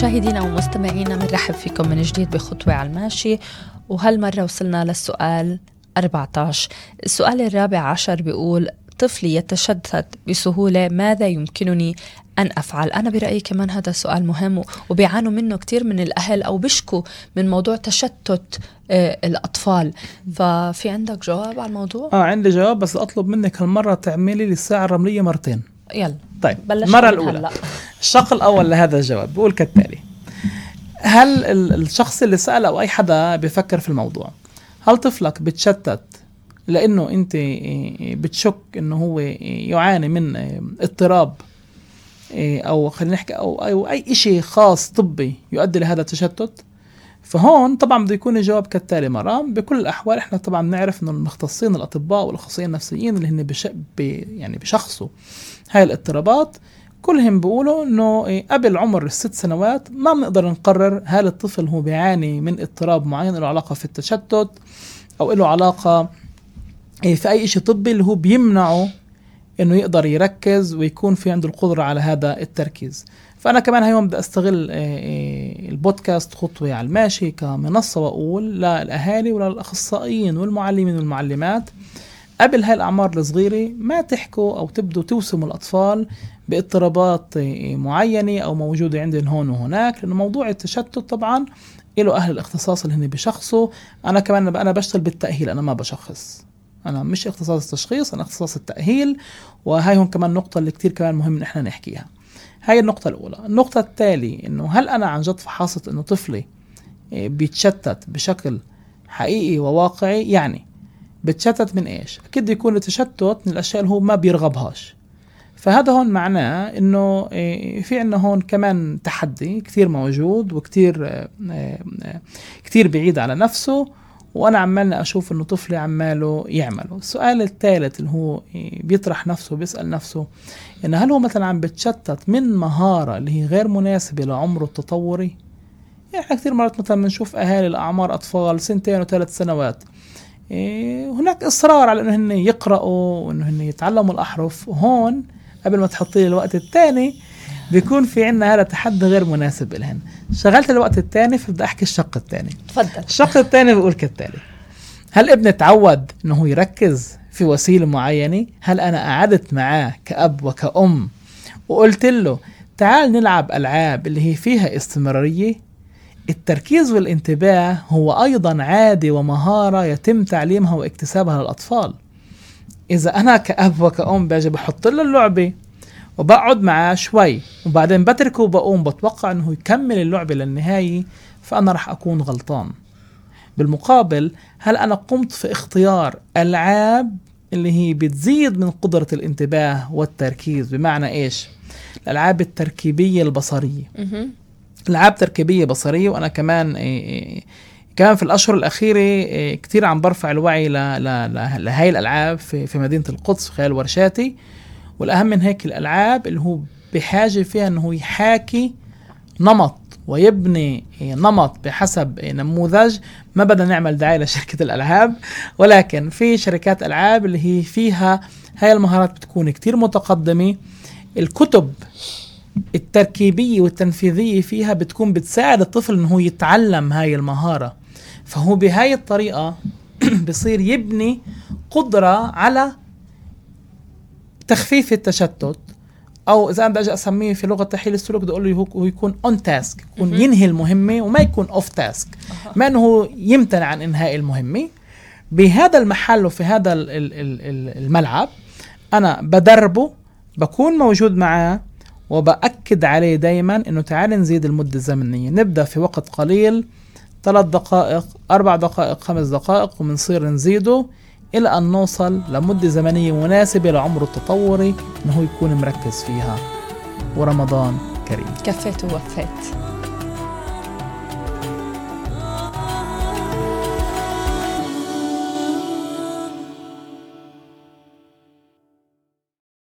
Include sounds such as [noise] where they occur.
مشاهدينا ومستمعينا بنرحب فيكم من جديد بخطوة على الماشي. وهالمرة وصلنا للسؤال 14 السؤال الرابع عشر بيقول طفلي يتشتت بسهولة ماذا يمكنني أن أفعل؟ أنا برأيي كمان هذا سؤال مهم وبيعانوا منه كثير من الأهل أو بيشكوا من موضوع تشتت آه، الأطفال. ففي عندك جواب على الموضوع؟ آه عندي جواب بس أطلب منك هالمرة تعملي لي الساعة الرملية مرتين. يلا. طيب بلش المره من الأولى. هلأ. الشق الأول لهذا الجواب بقول كالتالي. هل ال- الشخص اللي سأل أو أي حدا بيفكر في الموضوع هل طفلك بتشتت لأنه أنت إيه، بتشك إنه هو إيه، يعاني من إيه، اضطراب إيه، أو خلينا نحكي أو اي شيء خاص طبي يؤدي لهذا التشتت؟ فهون طبعا بده يكون الجواب كالتالي مرة. بكل الأحوال إحنا طبعا بنعرف إنه المختصين الأطباء والأخصائيين النفسيين اللي هن بش... ب... يعني بشخصوا هاي الاضطرابات كلهم بيقولوا إنه إيه، قبل عمر الست سنوات ما بنقدر نقرر هل الطفل هو بيعاني من اضطراب معين له علاقة في التشتت أو له علاقة إيه، في أي شيء طبي اللي هو بيمنعه إنه يقدر يركز ويكون في عنده القدرة على هذا التركيز. فأنا كمان هيوم بدي أستغل إيه، البودكاست خطوة على الماشي كمنصة وأقول للأهالي وللأخصائيين والمعلمين والمعلمات قبل هاي الأعمار الصغيرة ما تحكوا أو تبدوا توسموا الأطفال باضطرابات معينة أو موجودة عندهم هون وهناك لأنه موضوع التشتت طبعا له أهل الاختصاص اللي هن بشخصوا أنا كمان أنا بشتغل بالتأهيل أنا ما بشخص. أنا مش اختصاص التشخيص أنا اختصاص التأهيل. وهاي هون كمان نقطة اللي كتير كمان مهم إن إحنا نحكيها. هاي النقطة الأولى، النقطة التالية إنه هل أنا عن جد فحصت إنه طفلي بيتشتت بشكل حقيقي وواقعي؟ يعني بتشتت من إيش؟ أكيد يكون التشتت من الأشياء اللي هو ما بيرغبهاش. فهذا هون معناه إنه إيه، في عندنا هون كمان تحدي كثير موجود وكثير آه، آه، كثير بعيد على نفسه وأنا عمالنا أشوف إنه طفلي عماله يعمله السؤال الثالث اللي هو إيه، بيطرح نفسه بيسال نفسه إنه هل هو مثلا عم بتشتت من مهارة اللي هي غير مناسبة لعمره التطوري يعني إحنا كثير مرات مثلا بنشوف أهالي الأعمار أطفال سنتين وثلاث سنوات هناك إصرار على إنه هن يقرأوا وإنه هن يتعلموا الأحرف. وهون قبل ما تحطي الوقت الثاني بيكون في عنا هذا تحدي غير مناسب لهن شغلت الوقت الثاني فبدي أحكي الشق الثاني. تفضل. الشق الثاني بيقول كالتالي. هل ابني تعود إنه هو يركز في وسيلة معينة؟ هل أنا قعدت معاه كأب وكأم وقلت له تعال نلعب ألعاب اللي هي فيها استمرارية؟ التركيز والانتباه هو أيضا عاده ومهارة يتم تعليمها واكتسابها للأطفال. إذا أنا كأب وكأم باجي بحط له اللعبة وبقعد معاه شوي وبعدين بتركه وبقوم بتوقع إنه يكمل اللعبة للنهاية فأنا رح أكون غلطان. بالمقابل هل أنا قمت في اختيار ألعاب اللي هي بتزيد من قدرة الانتباه والتركيز؟ بمعنى إيش؟ الألعاب التركيبية البصرية. مهم. العاب تركيبية بصرية وأنا كمان إيه إيه كمان في الأشهر الأخيرة إيه كثير عم برفع الوعي لهي الألعاب في مدينة القدس خلال ورشاتي. والأهم من هيك الألعاب اللي هو بحاجة فيها إنه يحاكي نمط ويبني نمط بحسب نموذج. ما بدنا نعمل دعاية لشركة الألعاب ولكن في شركات ألعاب اللي هي فيها هاي المهارات بتكون كتير متقدمة. الكتب التركيبية والتنفيذية فيها بتكون بتساعد الطفل إنه هو يتعلم هاي المهارة. فهو بهاي الطريقة [clears throat] بصير يبني قدرة على تخفيف التشتت أو إذا أنا بدي أسميه في لغة تحليل السلوك بدي أقول له هو- يكون on task يكون. ينهي المهمة وما يكون off task ما إنه هو يمتنع عن إنهاء المهمة. بهذا المحل وفي هذا ال- ال- ال- ال- الملعب أنا بدربه بكون موجود معاه وبأكد عليه دايما إنه تعال نزيد المدة الزمنية. نبدأ في وقت قليل ثلاث دقائق أربع دقائق خمس دقائق وبنصير نزيده إلى أن نوصل لمدة زمنية مناسبة لعمره التطوري إنه يكون مركز فيها. ورمضان كريم. كفيت ووفيت.